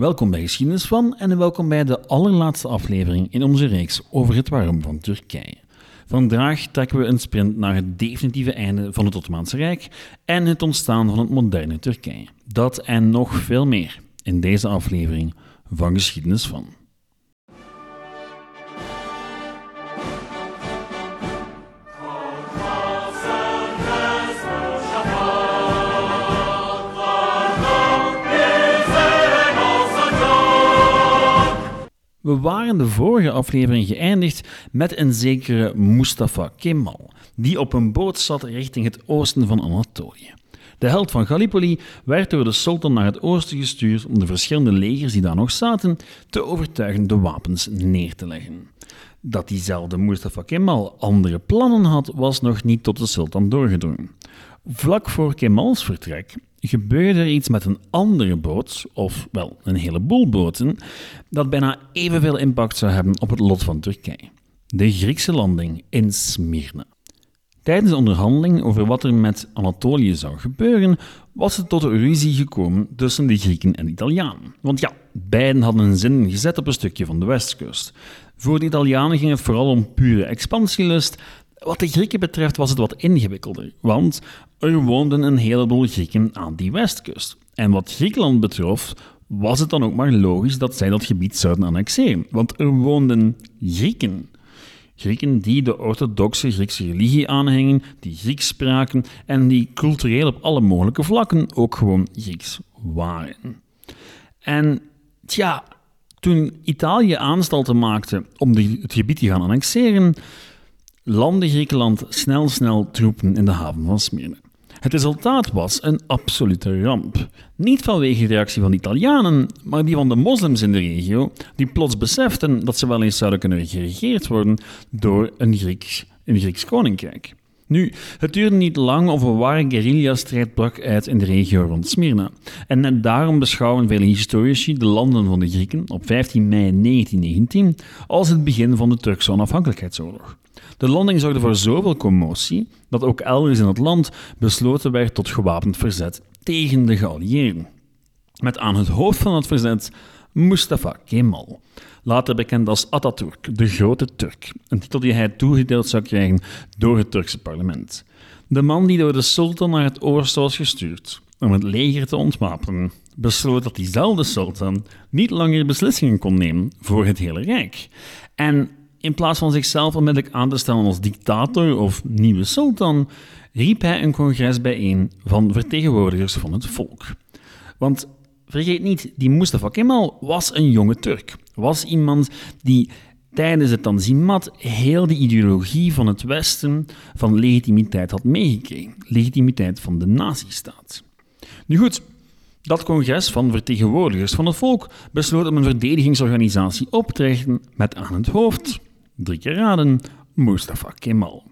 Welkom bij Geschiedenis van en welkom bij de allerlaatste aflevering in onze reeks over het waarom van Turkije. Vandaag trekken we een sprint naar het definitieve einde van het Ottomaanse Rijk en het ontstaan van het moderne Turkije. Dat en nog veel meer in deze aflevering van Geschiedenis van. We waren de vorige aflevering geëindigd met een zekere Mustafa Kemal, die op een boot zat richting het oosten van Anatolië. De held van Gallipoli werd door de sultan naar het oosten gestuurd om de verschillende legers die daar nog zaten te overtuigen de wapens neer te leggen. Dat diezelfde Mustafa Kemal andere plannen had, was nog niet tot de sultan doorgedrongen. Vlak voor Kemals vertrek gebeurde er iets met een andere boot, of wel een heleboel boten, dat bijna evenveel impact zou hebben op het lot van Turkije. De Griekse landing in Smyrna. Tijdens de onderhandeling over wat er met Anatolië zou gebeuren, was het tot een ruzie gekomen tussen de Grieken en de Italianen. Want ja, beiden hadden een zin gezet op een stukje van de westkust. Voor de Italianen ging het vooral om pure expansielust. Wat de Grieken betreft was het wat ingewikkelder, want er woonden een heleboel Grieken aan die westkust. En wat Griekenland betrof, was het dan ook maar logisch dat zij dat gebied zouden annexeren, want er woonden Grieken. Grieken die de orthodoxe Griekse religie aanhingen, die Grieks spraken en die cultureel op alle mogelijke vlakken ook gewoon Grieks waren. En tja, toen Italië aanstalten maakte om het gebied te gaan annexeren, landde Griekenland snel snel troepen in de haven van Smyrna. Het resultaat was een absolute ramp. Niet vanwege de reactie van de Italianen, maar die van de moslims in de regio, die plots beseften dat ze wel eens zouden kunnen geregeerd worden door een Grieks, een Grieks koninkrijk. Nu, het duurde niet lang of een ware guerrilla-strijd brak uit in de regio rond Smyrna. En net daarom beschouwen vele historici de landen van de Grieken op 15 mei 1919 als het begin van de Turkse onafhankelijkheidsoorlog. De landing zorgde voor zoveel commotie dat ook elders in het land besloten werd tot gewapend verzet tegen de geallieerden. Met aan het hoofd van het verzet Mustafa Kemal, later bekend als Atatürk, de Grote Turk, een titel die hij toegedeeld zou krijgen door het Turkse parlement. De man die door de sultan naar het oosten was gestuurd om het leger te ontwapenen, besloot dat diezelfde sultan niet langer beslissingen kon nemen voor het hele rijk. En in plaats van zichzelf onmiddellijk aan te stellen als dictator of nieuwe sultan, riep hij een congres bijeen van vertegenwoordigers van het volk. Want vergeet niet, die Mustafa Kemal was een jonge Turk. Was iemand die tijdens het Tanzimat heel de ideologie van het Westen van legitimiteit had meegekregen. Legitimiteit van de nazistaat. Nu goed, dat congres van vertegenwoordigers van het volk besloot om een verdedigingsorganisatie op te richten met aan het hoofd drie keer raden, Mustafa Kemal.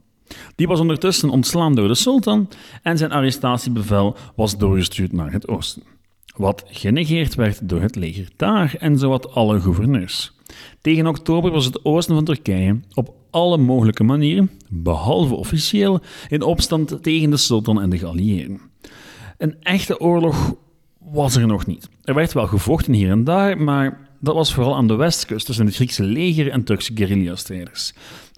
Die was ondertussen ontslaan door de sultan en zijn arrestatiebevel was doorgestuurd naar het oosten. Wat genegeerd werd door het leger daar en zowat alle gouverneurs. Tegen oktober was het oosten van Turkije op alle mogelijke manieren, behalve officieel, in opstand tegen de sultan en de geallieerden. Een echte oorlog was er nog niet. Er werd wel gevochten hier en daar, maar dat was vooral aan de westkust tussen het Griekse leger en Turkse guerrilla-strijders.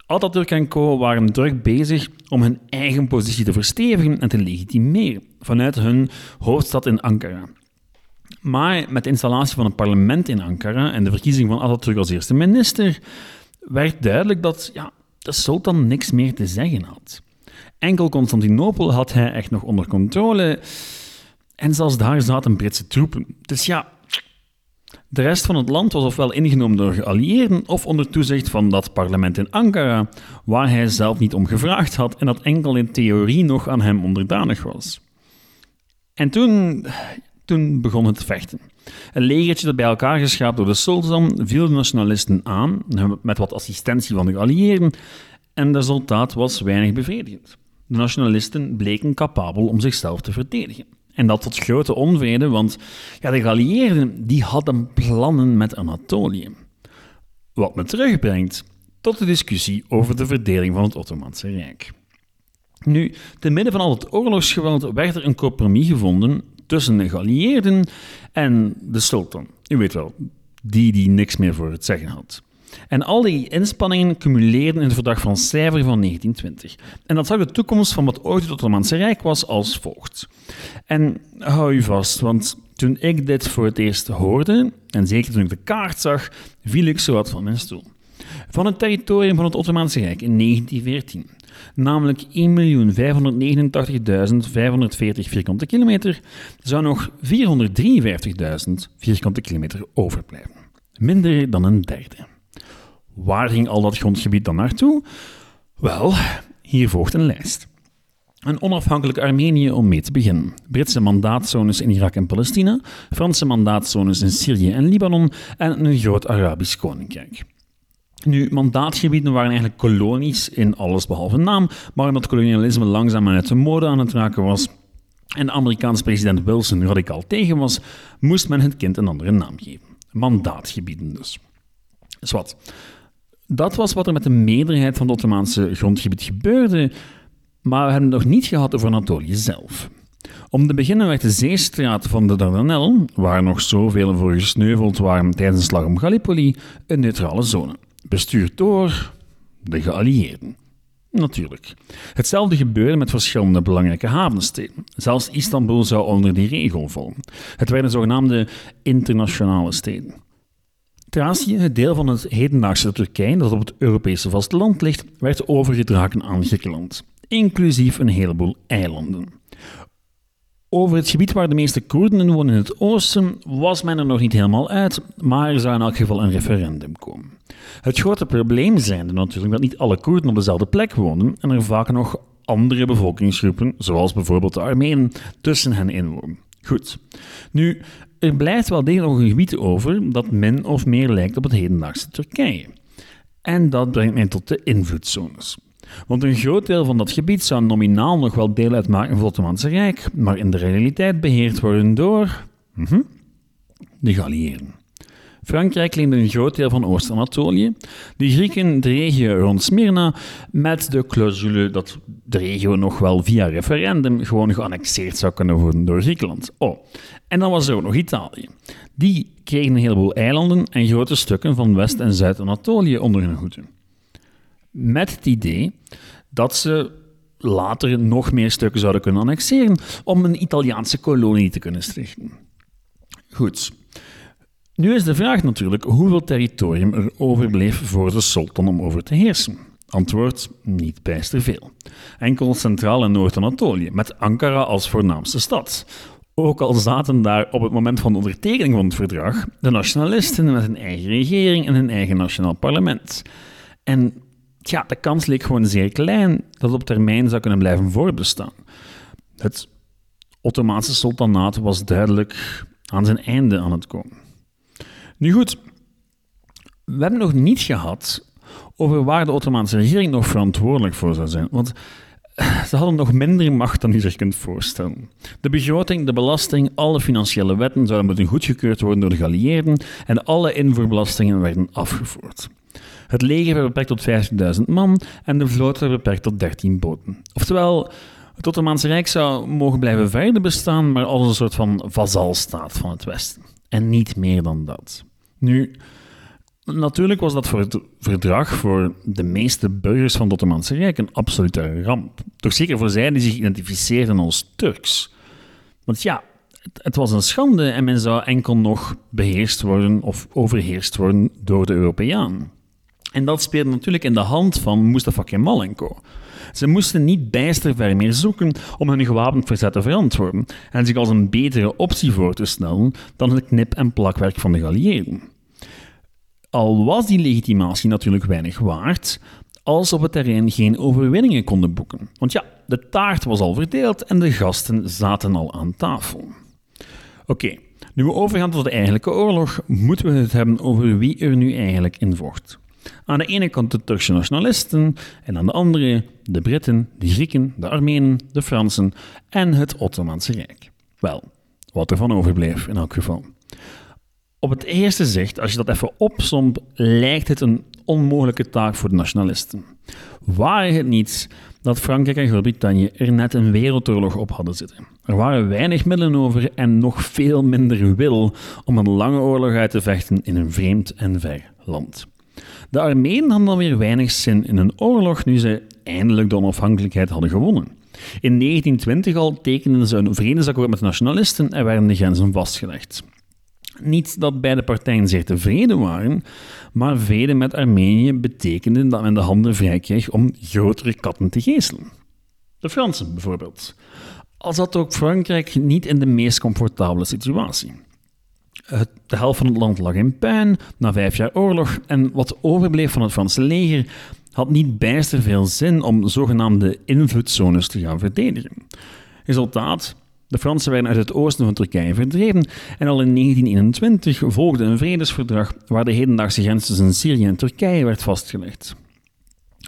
Atatürk en co. waren druk bezig om hun eigen positie te verstevigen en te legitimeren vanuit hun hoofdstad in Ankara. Maar met de installatie van een parlement in Ankara en de verkiezing van Atatürk als eerste minister, werd duidelijk dat ja, de sultan niks meer te zeggen had. Enkel Constantinopel had hij echt nog onder controle en zelfs daar zaten Britse troepen. Dus ja, de rest van het land was ofwel ingenomen door geallieerden of onder toezicht van dat parlement in Ankara, waar hij zelf niet om gevraagd had en dat enkel in theorie nog aan hem onderdanig was. En toen, toen begon het vechten. Een legertje dat bij elkaar geschaapt door de sultan viel de nationalisten aan, met wat assistentie van de geallieerden, en het resultaat was weinig bevredigend. De nationalisten bleken capabel om zichzelf te verdedigen. En dat tot grote onvrede, want ja, de geallieerden die hadden plannen met Anatolië. Wat me terugbrengt tot de discussie over de verdeling van het Ottomaanse Rijk. Nu, te midden van al het oorlogsgeweld werd er een compromis gevonden tussen de geallieerden en de sultan. U weet wel, die die niks meer voor het zeggen had. En al die inspanningen cumuleerden in het verdrag van Cijfer van 1920. En dat zag de toekomst van wat ooit het Ottomaanse Rijk was als volgt. En hou u vast, want toen ik dit voor het eerst hoorde, en zeker toen ik de kaart zag, viel ik zowat van mijn stoel. Van het territorium van het Ottomaanse Rijk in 1914, namelijk 1.589.540 vierkante kilometer, zou nog 453.000 vierkante kilometer overblijven. Minder dan een derde. Waar ging al dat grondgebied dan naartoe? Wel, hier volgt een lijst. Een onafhankelijk Armenië om mee te beginnen. Britse mandaatzones in Irak en Palestina, Franse mandaatzones in Syrië en Libanon en een groot Arabisch koninkrijk. Nu, mandaatgebieden waren eigenlijk kolonies in alles behalve naam, maar omdat kolonialisme langzaam uit de mode aan het raken was en de Amerikaanse president Wilson radicaal tegen was, moest men het kind een andere naam geven. Mandaatgebieden dus. Dus wat? Dat was wat er met de meerderheid van het Ottomaanse grondgebied gebeurde, maar we hebben het nog niet gehad over Anatolië zelf. Om te beginnen werd de zeestraat van de Dardanellen, waar nog zoveel voor gesneuveld waren tijdens de slag om Gallipoli, een neutrale zone, bestuurd door de geallieerden. Natuurlijk. Hetzelfde gebeurde met verschillende belangrijke havensteden. Zelfs Istanbul zou onder die regel vallen. Het werden zogenaamde internationale steden. Thracië, het deel van het hedendaagse Turkije dat op het Europese vasteland ligt, werd overgedragen aan Griekenland, inclusief een heleboel eilanden. Over het gebied waar de meeste Koerden wonen in het oosten was men er nog niet helemaal uit, maar er zou in elk geval een referendum komen. Het grote probleem zijnde natuurlijk dat niet alle Koerden op dezelfde plek woonden en er vaak nog andere bevolkingsgroepen, zoals bijvoorbeeld de Armenen, tussen hen inwonen. Goed. Nu, er blijft wel degelijk nog een gebied over dat min of meer lijkt op het hedendaagse Turkije. En dat brengt mij tot de invloedzones. Want een groot deel van dat gebied zou nominaal nog wel deel uitmaken van het Ottomaanse Rijk, maar in de realiteit beheerd worden door mhm, de Galliëren. Frankrijk leende een groot deel van Oost-Anatolië, de Grieken de regio rond Smyrna, met de clausule dat de regio nog wel via referendum gewoon geannexeerd zou kunnen worden door Griekenland. Oh, en dan was er ook nog Italië. Die kregen een heleboel eilanden en grote stukken van West- en Zuid-Anatolië onder hun hoede. Met het idee dat ze later nog meer stukken zouden kunnen annexeren om een Italiaanse kolonie te kunnen stichten. Goed. Nu is de vraag natuurlijk hoeveel territorium er overbleef voor de sultan om over te heersen. Antwoord: niet bijster veel. Enkel Centraal- en Noord-Anatolië, met Ankara als voornaamste stad. Ook al zaten daar op het moment van de ondertekening van het verdrag de nationalisten met een eigen regering en een eigen nationaal parlement. En de kans leek gewoon zeer klein dat het op termijn zou kunnen blijven voortbestaan. Het Ottomaanse sultanaat was duidelijk aan zijn einde aan het komen. Nu goed, we hebben nog niet gehad over waar de Ottomaanse regering nog verantwoordelijk voor zou zijn. Want ze hadden nog minder macht dan je zich kunt voorstellen. De begroting, de belasting, alle financiële wetten zouden moeten goedgekeurd worden door de geallieerden en alle invoerbelastingen werden afgevoerd. Het leger werd beperkt tot 15.000 man en de vloot werd beperkt tot 13 boten. Oftewel, het Ottomaanse Rijk zou mogen blijven verder bestaan, maar als een soort van vazalstaat van het Westen. En niet meer dan dat. Nu, natuurlijk was dat voor het verdrag voor de meeste burgers van het Ottomaanse Rijk een absolute ramp. Toch zeker voor zij die zich identificeerden als Turks. Want ja, het, het was een schande en men zou enkel nog beheerst worden of overheerst worden door de Europeaan. En dat speelde natuurlijk in de hand van Mustafa Kemal en. Ze moesten niet bijster ver meer zoeken om hun gewapend verzet te verantwoorden en zich als een betere optie voor te stellen dan het knip- en plakwerk van de geallieerden. Al was die legitimatie natuurlijk weinig waard, als op het terrein geen overwinningen konden boeken. Want ja, de taart was al verdeeld en de gasten zaten al aan tafel. Oké, nu we overgaan tot de eigenlijke oorlog, moeten we het hebben over wie er nu eigenlijk in vocht. Aan de ene kant de Turkse nationalisten en aan de andere de Britten, de Grieken, de Armenen, de Fransen en het Ottomaanse Rijk. Wel, wat er van overbleef in elk geval. Op het eerste zicht, als je dat even opsomt, lijkt het een onmogelijke taak voor de nationalisten. Waar het niet dat Frankrijk en Groot-Brittannië er net een wereldoorlog op hadden zitten. Er waren weinig middelen over en nog veel minder wil om een lange oorlog uit te vechten in een vreemd en ver land. De Armenen hadden alweer weinig zin in een oorlog nu ze eindelijk de onafhankelijkheid hadden gewonnen. In 1920 al tekenden ze een vredesakkoord met de nationalisten en werden de grenzen vastgelegd. Niet dat beide partijen zeer tevreden waren, maar vrede met Armenië betekende dat men de handen vrij kreeg om grotere katten te geestelen. De Fransen bijvoorbeeld. Al zat ook Frankrijk niet in de meest comfortabele situatie. De helft van het land lag in puin na vijf jaar oorlog en wat overbleef van het Franse leger had niet bijster veel zin om zogenaamde invloedzones te gaan verdedigen. Resultaat: de Fransen werden uit het oosten van Turkije verdreven en al in 1921 volgde een vredesverdrag waar de hedendaagse grens tussen Syrië en Turkije werd vastgelegd.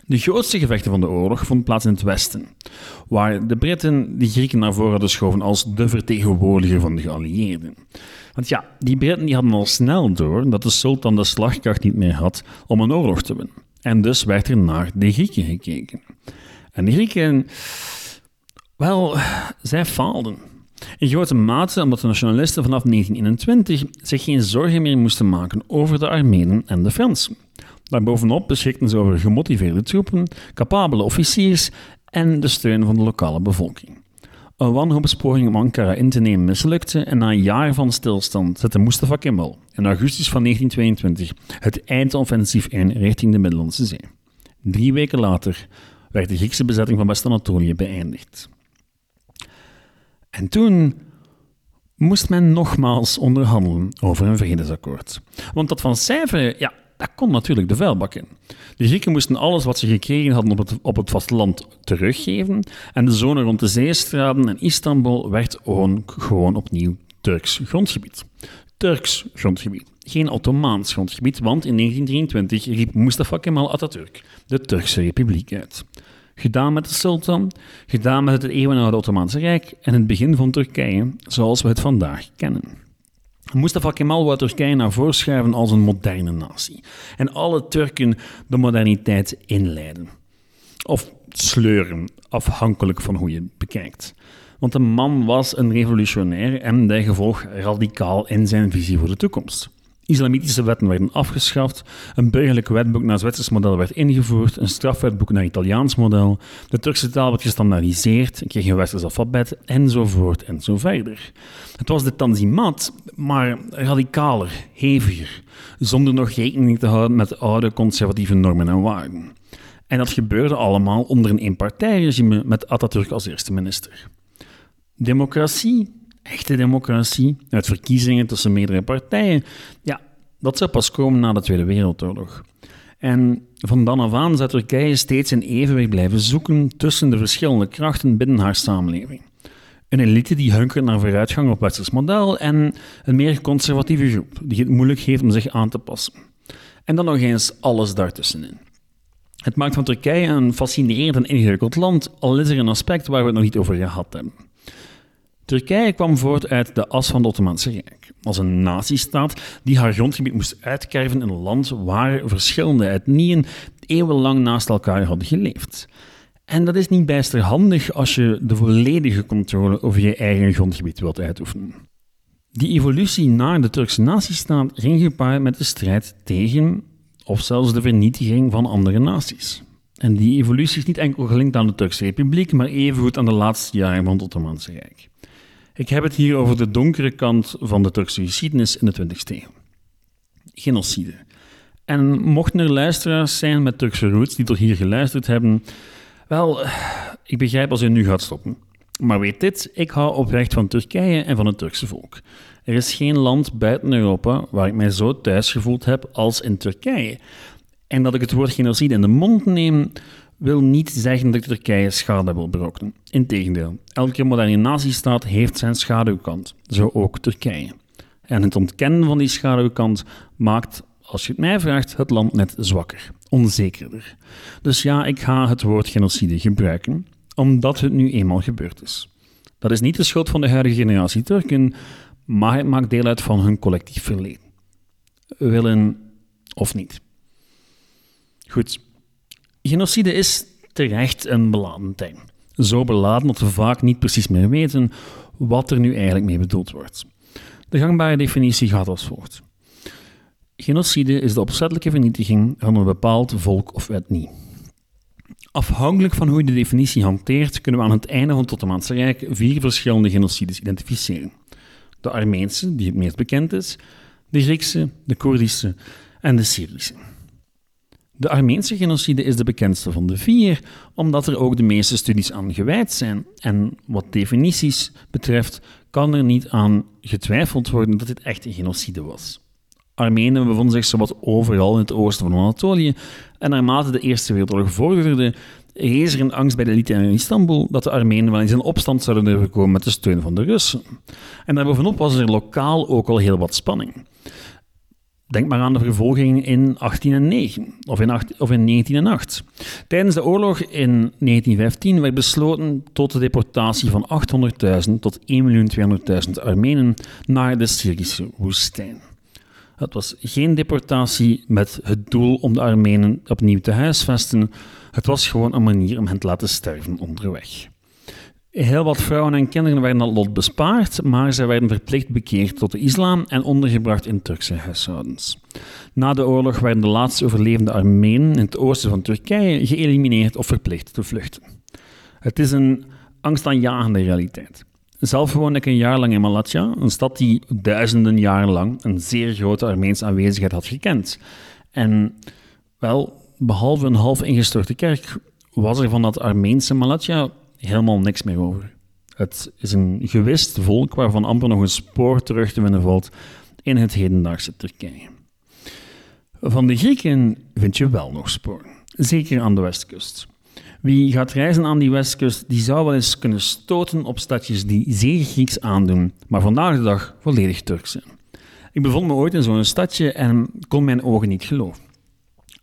De grootste gevechten van de oorlog vonden plaats in het westen, waar de Britten de Grieken naar voren hadden geschoven als de vertegenwoordiger van de geallieerden. Want ja, die Britten die hadden al snel door dat de sultan de slagkracht niet meer had om een oorlog te winnen. En dus werd er naar de Grieken gekeken. En de Grieken, wel, zij faalden. In grote mate omdat de nationalisten vanaf 1921 zich geen zorgen meer moesten maken over de Armenen en de Fransen. Daarbovenop beschikten ze over gemotiveerde troepen, capabele officiers en de steun van de lokale bevolking. Een wanhoopspoging om Ankara in te nemen mislukte en na een jaar van stilstand zette Mustafa Kemal in augustus van 1922 het eindoffensief in richting de Middellandse Zee. Drie weken later werd de Griekse bezetting van West-Anatolië beëindigd. En toen moest men nogmaals onderhandelen over een vredesakkoord. Want dat van cijferen, ja, dat kon natuurlijk de vuilbak in. De Grieken moesten alles wat ze gekregen hadden op het, op het vasteland teruggeven en de zone rond de zeestraden en Istanbul werd gewoon, gewoon opnieuw Turks grondgebied. Turks grondgebied, geen Ottomaans grondgebied, want in 1923 riep Mustafa Kemal Atatürk de Turkse Republiek uit. Gedaan met de sultan, gedaan met het eeuwenoude Ottomaanse Rijk en het begin van Turkije zoals we het vandaag kennen. Mustafa Kemal wou Turkije naar voren als een moderne natie. En alle Turken de moderniteit inleiden. Of sleuren, afhankelijk van hoe je het bekijkt. Want de man was een revolutionair en bijgevolg radicaal in zijn visie voor de toekomst. Islamitische wetten werden afgeschaft, een burgerlijk wetboek naar Zwitsers model werd ingevoerd, een strafwetboek naar Italiaans model, de Turkse taal werd gestandaardiseerd, kreeg een westers alfabet, enzovoort en zo verder. Het was de Tanzimat, maar radicaler, heviger, zonder nog rekening te houden met oude conservatieve normen en waarden. En dat gebeurde allemaal onder een eenpartijregime met Atatürk als eerste minister. Democratie echte democratie, uit verkiezingen tussen meerdere partijen, ja, dat zou pas komen na de Tweede Wereldoorlog. En van dan af aan zou Turkije steeds een evenwicht blijven zoeken tussen de verschillende krachten binnen haar samenleving. Een elite die hunkert naar vooruitgang op westers model en een meer conservatieve groep die het moeilijk heeft om zich aan te passen. En dan nog eens alles daartussenin. Het maakt van Turkije een fascinerend en ingewikkeld land, al is er een aspect waar we het nog niet over gehad hebben. Turkije kwam voort uit de as van het Ottomaanse Rijk, als een nazistaat die haar grondgebied moest uitkerven in een land waar verschillende etnieën eeuwenlang naast elkaar hadden geleefd. En dat is niet bijster handig als je de volledige controle over je eigen grondgebied wilt uitoefenen. Die evolutie naar de Turkse nazistaat ging gepaard met de strijd tegen, of zelfs de vernietiging van andere naties. En die evolutie is niet enkel gelinkt aan de Turkse Republiek, maar evengoed aan de laatste jaren van het Ottomaanse Rijk. Ik heb het hier over de donkere kant van de Turkse geschiedenis in de 20e eeuw. Genocide. En mochten er luisteraars zijn met Turkse roots die tot hier geluisterd hebben, wel, ik begrijp als u nu gaat stoppen. Maar weet dit, ik hou oprecht van Turkije en van het Turkse volk. Er is geen land buiten Europa waar ik mij zo thuis gevoeld heb als in Turkije. En dat ik het woord genocide in de mond neem, wil niet zeggen dat Turkije schade wil berokkenen. Integendeel, elke moderne nazistaat heeft zijn schaduwkant, zo ook Turkije. En het ontkennen van die schaduwkant maakt, als je het mij vraagt, het land net zwakker, onzekerder. Dus ja, ik ga het woord genocide gebruiken, omdat het nu eenmaal gebeurd is. Dat is niet de schuld van de huidige generatie Turken, maar het maakt deel uit van hun collectief verleden. Willen of niet. Goed, Genocide is terecht een beladen term. Zo beladen dat we vaak niet precies meer weten wat er nu eigenlijk mee bedoeld wordt. De gangbare definitie gaat als volgt. Genocide is de opzettelijke vernietiging van een bepaald volk of etnie. Afhankelijk van hoe je de definitie hanteert, kunnen we aan het einde van het Ottomaanse Rijk vier verschillende genocides identificeren. De Armeense, die het meest bekend is, de Griekse, de Koerdische en de Syrische. De Armeense genocide is de bekendste van de vier, omdat er ook de meeste studies aan gewijd zijn. En wat definities betreft, kan er niet aan getwijfeld worden dat dit echt een genocide was. Armenen bevonden zich zowat overal in het oosten van Anatolië, en naarmate de Eerste Wereldoorlog vorderde, rees er een angst bij de elite in Istanbul dat de Armenen wel eens in opstand zouden durven komen met de steun van de Russen. En daarbovenop was er lokaal ook al heel wat spanning. Denk maar aan de vervolging in 1809 of in, of in 1908. Tijdens de oorlog in 1915 werd besloten tot de deportatie van 800.000 tot 1.200.000 Armenen naar de Syrische woestijn. Het was geen deportatie met het doel om de Armenen opnieuw te huisvesten. Het was gewoon een manier om hen te laten sterven onderweg. Heel wat vrouwen en kinderen werden dat lot bespaard, maar zij werden verplicht bekeerd tot de islam en ondergebracht in Turkse huishoudens. Na de oorlog werden de laatste overlevende Armenen in het oosten van Turkije geëlimineerd of verplicht te vluchten. Het is een angstaanjagende realiteit. Zelf woonde ik een jaar lang in Malatya, een stad die duizenden jaren lang een zeer grote Armeense aanwezigheid had gekend. En wel, behalve een half ingestorte kerk, was er van dat Armeense Malatya helemaal niks meer over. Het is een gewist volk waarvan amper nog een spoor terug te vinden valt in het hedendaagse Turkije. Van de Grieken vind je wel nog spoor, zeker aan de westkust. Wie gaat reizen aan die westkust, die zou wel eens kunnen stoten op stadjes die zeer Grieks aandoen, maar vandaag de dag volledig Turks zijn. Ik bevond me ooit in zo'n stadje en kon mijn ogen niet geloven.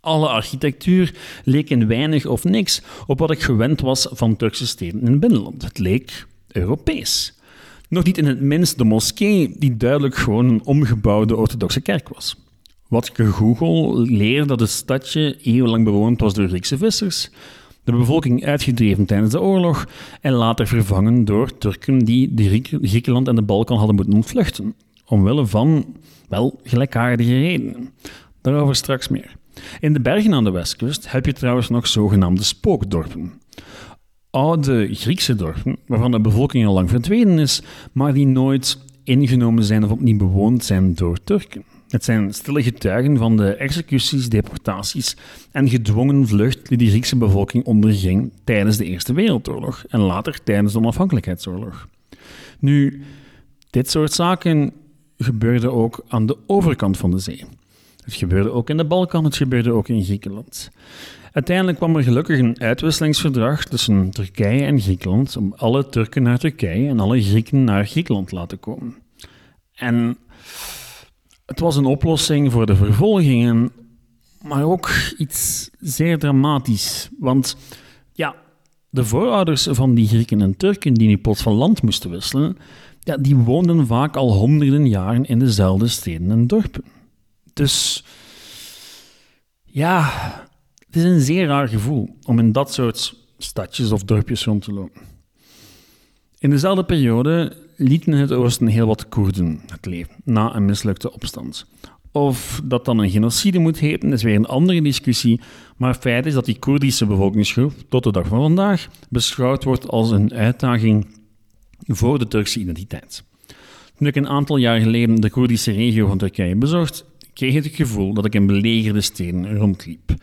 Alle architectuur leek in weinig of niks op wat ik gewend was van Turkse steden in het binnenland. Het leek Europees. Nog niet in het minst de moskee, die duidelijk gewoon een omgebouwde orthodoxe kerk was. Wat Google leerde dat het stadje eeuwenlang bewoond was door Griekse vissers, de bevolking uitgedreven tijdens de oorlog en later vervangen door Turken die de Griekenland en de Balkan hadden moeten ontvluchten, omwille van, wel, gelijkaardige redenen. Daarover straks meer. In de bergen aan de westkust heb je trouwens nog zogenaamde spookdorpen. Oude Griekse dorpen, waarvan de bevolking al lang verdwenen is, maar die nooit ingenomen zijn of opnieuw bewoond zijn door Turken. Het zijn stille getuigen van de executies, deportaties en gedwongen vlucht die de Griekse bevolking onderging tijdens de Eerste Wereldoorlog en later tijdens de onafhankelijkheidsoorlog. Nu, dit soort zaken gebeurde ook aan de overkant van de zee. Het gebeurde ook in de Balkan, het gebeurde ook in Griekenland. Uiteindelijk kwam er gelukkig een uitwisselingsverdrag tussen Turkije en Griekenland om alle Turken naar Turkije en alle Grieken naar Griekenland te laten komen. En het was een oplossing voor de vervolgingen, maar ook iets zeer dramatisch. Want ja, de voorouders van die Grieken en Turken die nu plots van land moesten wisselen, ja, die woonden vaak al honderden jaren in dezelfde steden en dorpen. Dus ja, het is een zeer raar gevoel om in dat soort stadjes of dorpjes rond te lopen. In dezelfde periode lieten het Oosten heel wat Koerden het leven na een mislukte opstand. Of dat dan een genocide moet heten, is weer een andere discussie, maar feit is dat die Koerdische bevolkingsgroep tot de dag van vandaag beschouwd wordt als een uitdaging voor de Turkse identiteit. Toen ik een aantal jaar geleden de Koerdische regio van Turkije bezocht, kreeg ik het gevoel dat ik in belegerde steden rondliep.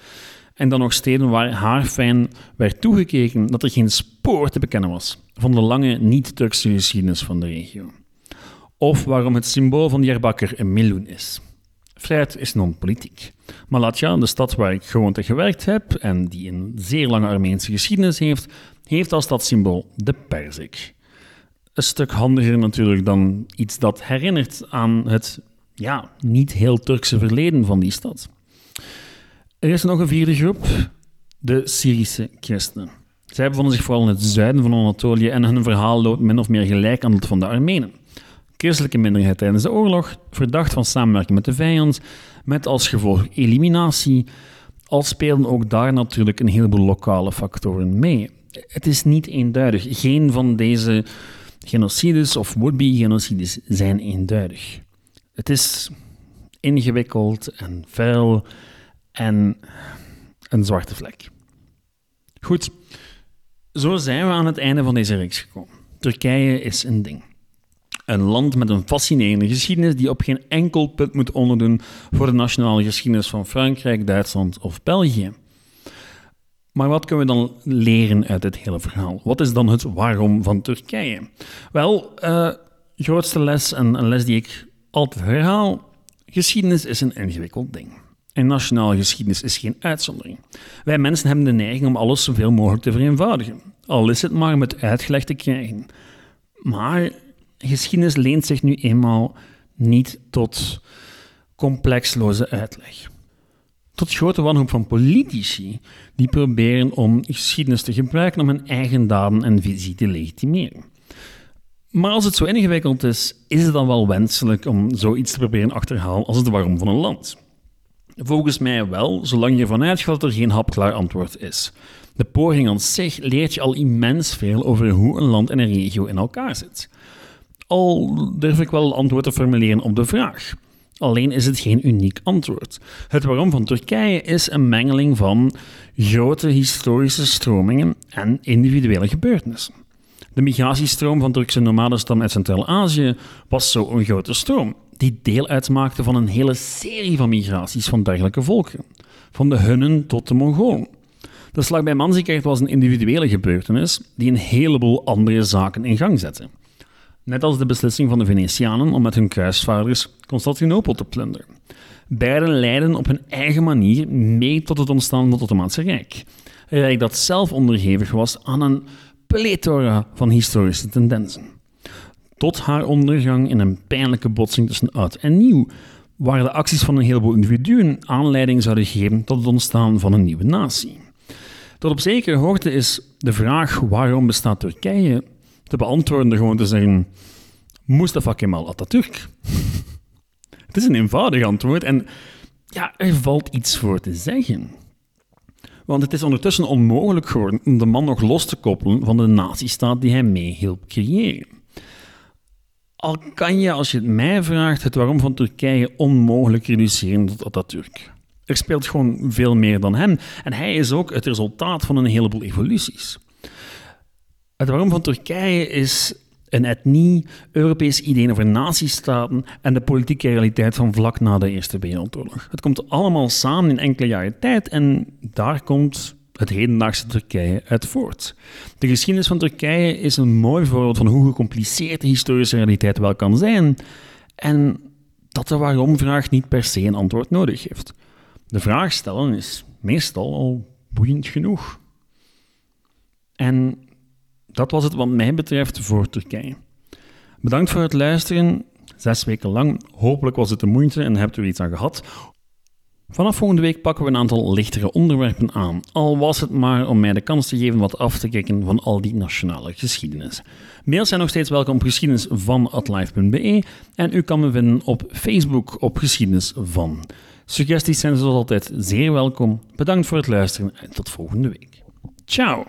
En dan nog steden waar haarfijn werd toegekeken dat er geen spoor te bekennen was van de lange niet-Turkse geschiedenis van de regio. Of waarom het symbool van Diyarbakir een miljoen is. Vrijheid is non-politiek. Malatya, de stad waar ik gewoond en gewerkt heb en die een zeer lange Armeense geschiedenis heeft, heeft als stadssymbool de perzik. Een stuk handiger natuurlijk dan iets dat herinnert aan het ja, niet heel Turkse verleden van die stad. Er is nog een vierde groep, de Syrische christenen. Zij bevonden zich vooral in het zuiden van Anatolië en hun verhaal loopt min of meer gelijk aan dat van de Armenen. Christelijke minderheid tijdens de oorlog, verdacht van samenwerking met de vijand, met als gevolg eliminatie, al spelen ook daar natuurlijk een heleboel lokale factoren mee. Het is niet eenduidig. Geen van deze Genocides of would-be genocides zijn eenduidig. Het is ingewikkeld en vuil en een zwarte vlek. Goed, zo zijn we aan het einde van deze reeks gekomen. Turkije is een ding. Een land met een fascinerende geschiedenis die op geen enkel punt moet onderdoen voor de nationale geschiedenis van Frankrijk, Duitsland of België. Maar wat kunnen we dan leren uit dit hele verhaal? Wat is dan het waarom van Turkije? Wel, uh, grootste les en een les die ik altijd herhaal: geschiedenis is een ingewikkeld ding. En nationale geschiedenis is geen uitzondering. Wij mensen hebben de neiging om alles zoveel mogelijk te vereenvoudigen, al is het maar met uitgeleg te krijgen. Maar geschiedenis leent zich nu eenmaal niet tot complexloze uitleg. Tot grote wanhoop van politici die proberen om geschiedenis te gebruiken om hun eigen daden en visie te legitimeren. Maar als het zo ingewikkeld is, is het dan wel wenselijk om zoiets te proberen achterhalen als het waarom van een land? Volgens mij wel, zolang je ervan uitgaat dat er geen hapklaar antwoord is. De poging aan zich leert je al immens veel over hoe een land en een regio in elkaar zit. Al durf ik wel een antwoord te formuleren op de vraag. Alleen is het geen uniek antwoord. Het waarom van Turkije is een mengeling van grote historische stromingen en individuele gebeurtenissen. De migratiestroom van Turkse nomadenstam uit Centraal-Azië was zo een grote stroom, die deel uitmaakte van een hele serie van migraties van dergelijke volken, van de Hunnen tot de Mongolen. De slag bij Manzikert was een individuele gebeurtenis die een heleboel andere zaken in gang zette. Net als de beslissing van de Venetianen om met hun kruisvaarders Constantinopel te plunderen. Beiden leidden op hun eigen manier mee tot het ontstaan van het Ottomaanse Rijk. Een rijk dat zelf onderhevig was aan een plethora van historische tendensen. Tot haar ondergang in een pijnlijke botsing tussen oud en nieuw, waar de acties van een heleboel individuen aanleiding zouden geven tot het ontstaan van een nieuwe natie. Tot op zekere hoogte is de vraag waarom bestaat Turkije te beantwoorden door gewoon te zeggen Mustafa Kemal Atatürk. Het is een eenvoudig antwoord en ja, er valt iets voor te zeggen. Want het is ondertussen onmogelijk geworden om de man nog los te koppelen van de nazistaat die hij meehielp creëren. Al kan je, als je het mij vraagt, het waarom van Turkije onmogelijk reduceren tot Atatürk. Er speelt gewoon veel meer dan hem. En hij is ook het resultaat van een heleboel evoluties. Het waarom van Turkije is een etnie, Europees idee over nazistaten en de politieke realiteit van vlak na de Eerste Wereldoorlog. Het komt allemaal samen in enkele jaren tijd en daar komt het hedendaagse Turkije uit voort. De geschiedenis van Turkije is een mooi voorbeeld van hoe gecompliceerd de historische realiteit wel kan zijn en dat de waarom-vraag niet per se een antwoord nodig heeft. De vraag stellen is meestal al boeiend genoeg. En dat was het wat mij betreft voor Turkije. Bedankt voor het luisteren. Zes weken lang. Hopelijk was het de moeite en hebt u er iets aan gehad. Vanaf volgende week pakken we een aantal lichtere onderwerpen aan, al was het maar om mij de kans te geven wat af te kijken van al die nationale geschiedenis. Mails zijn nog steeds welkom op geschiedenis van en u kan me vinden op Facebook op geschiedenis van. Suggesties zijn zoals altijd zeer welkom. Bedankt voor het luisteren en tot volgende week. Ciao!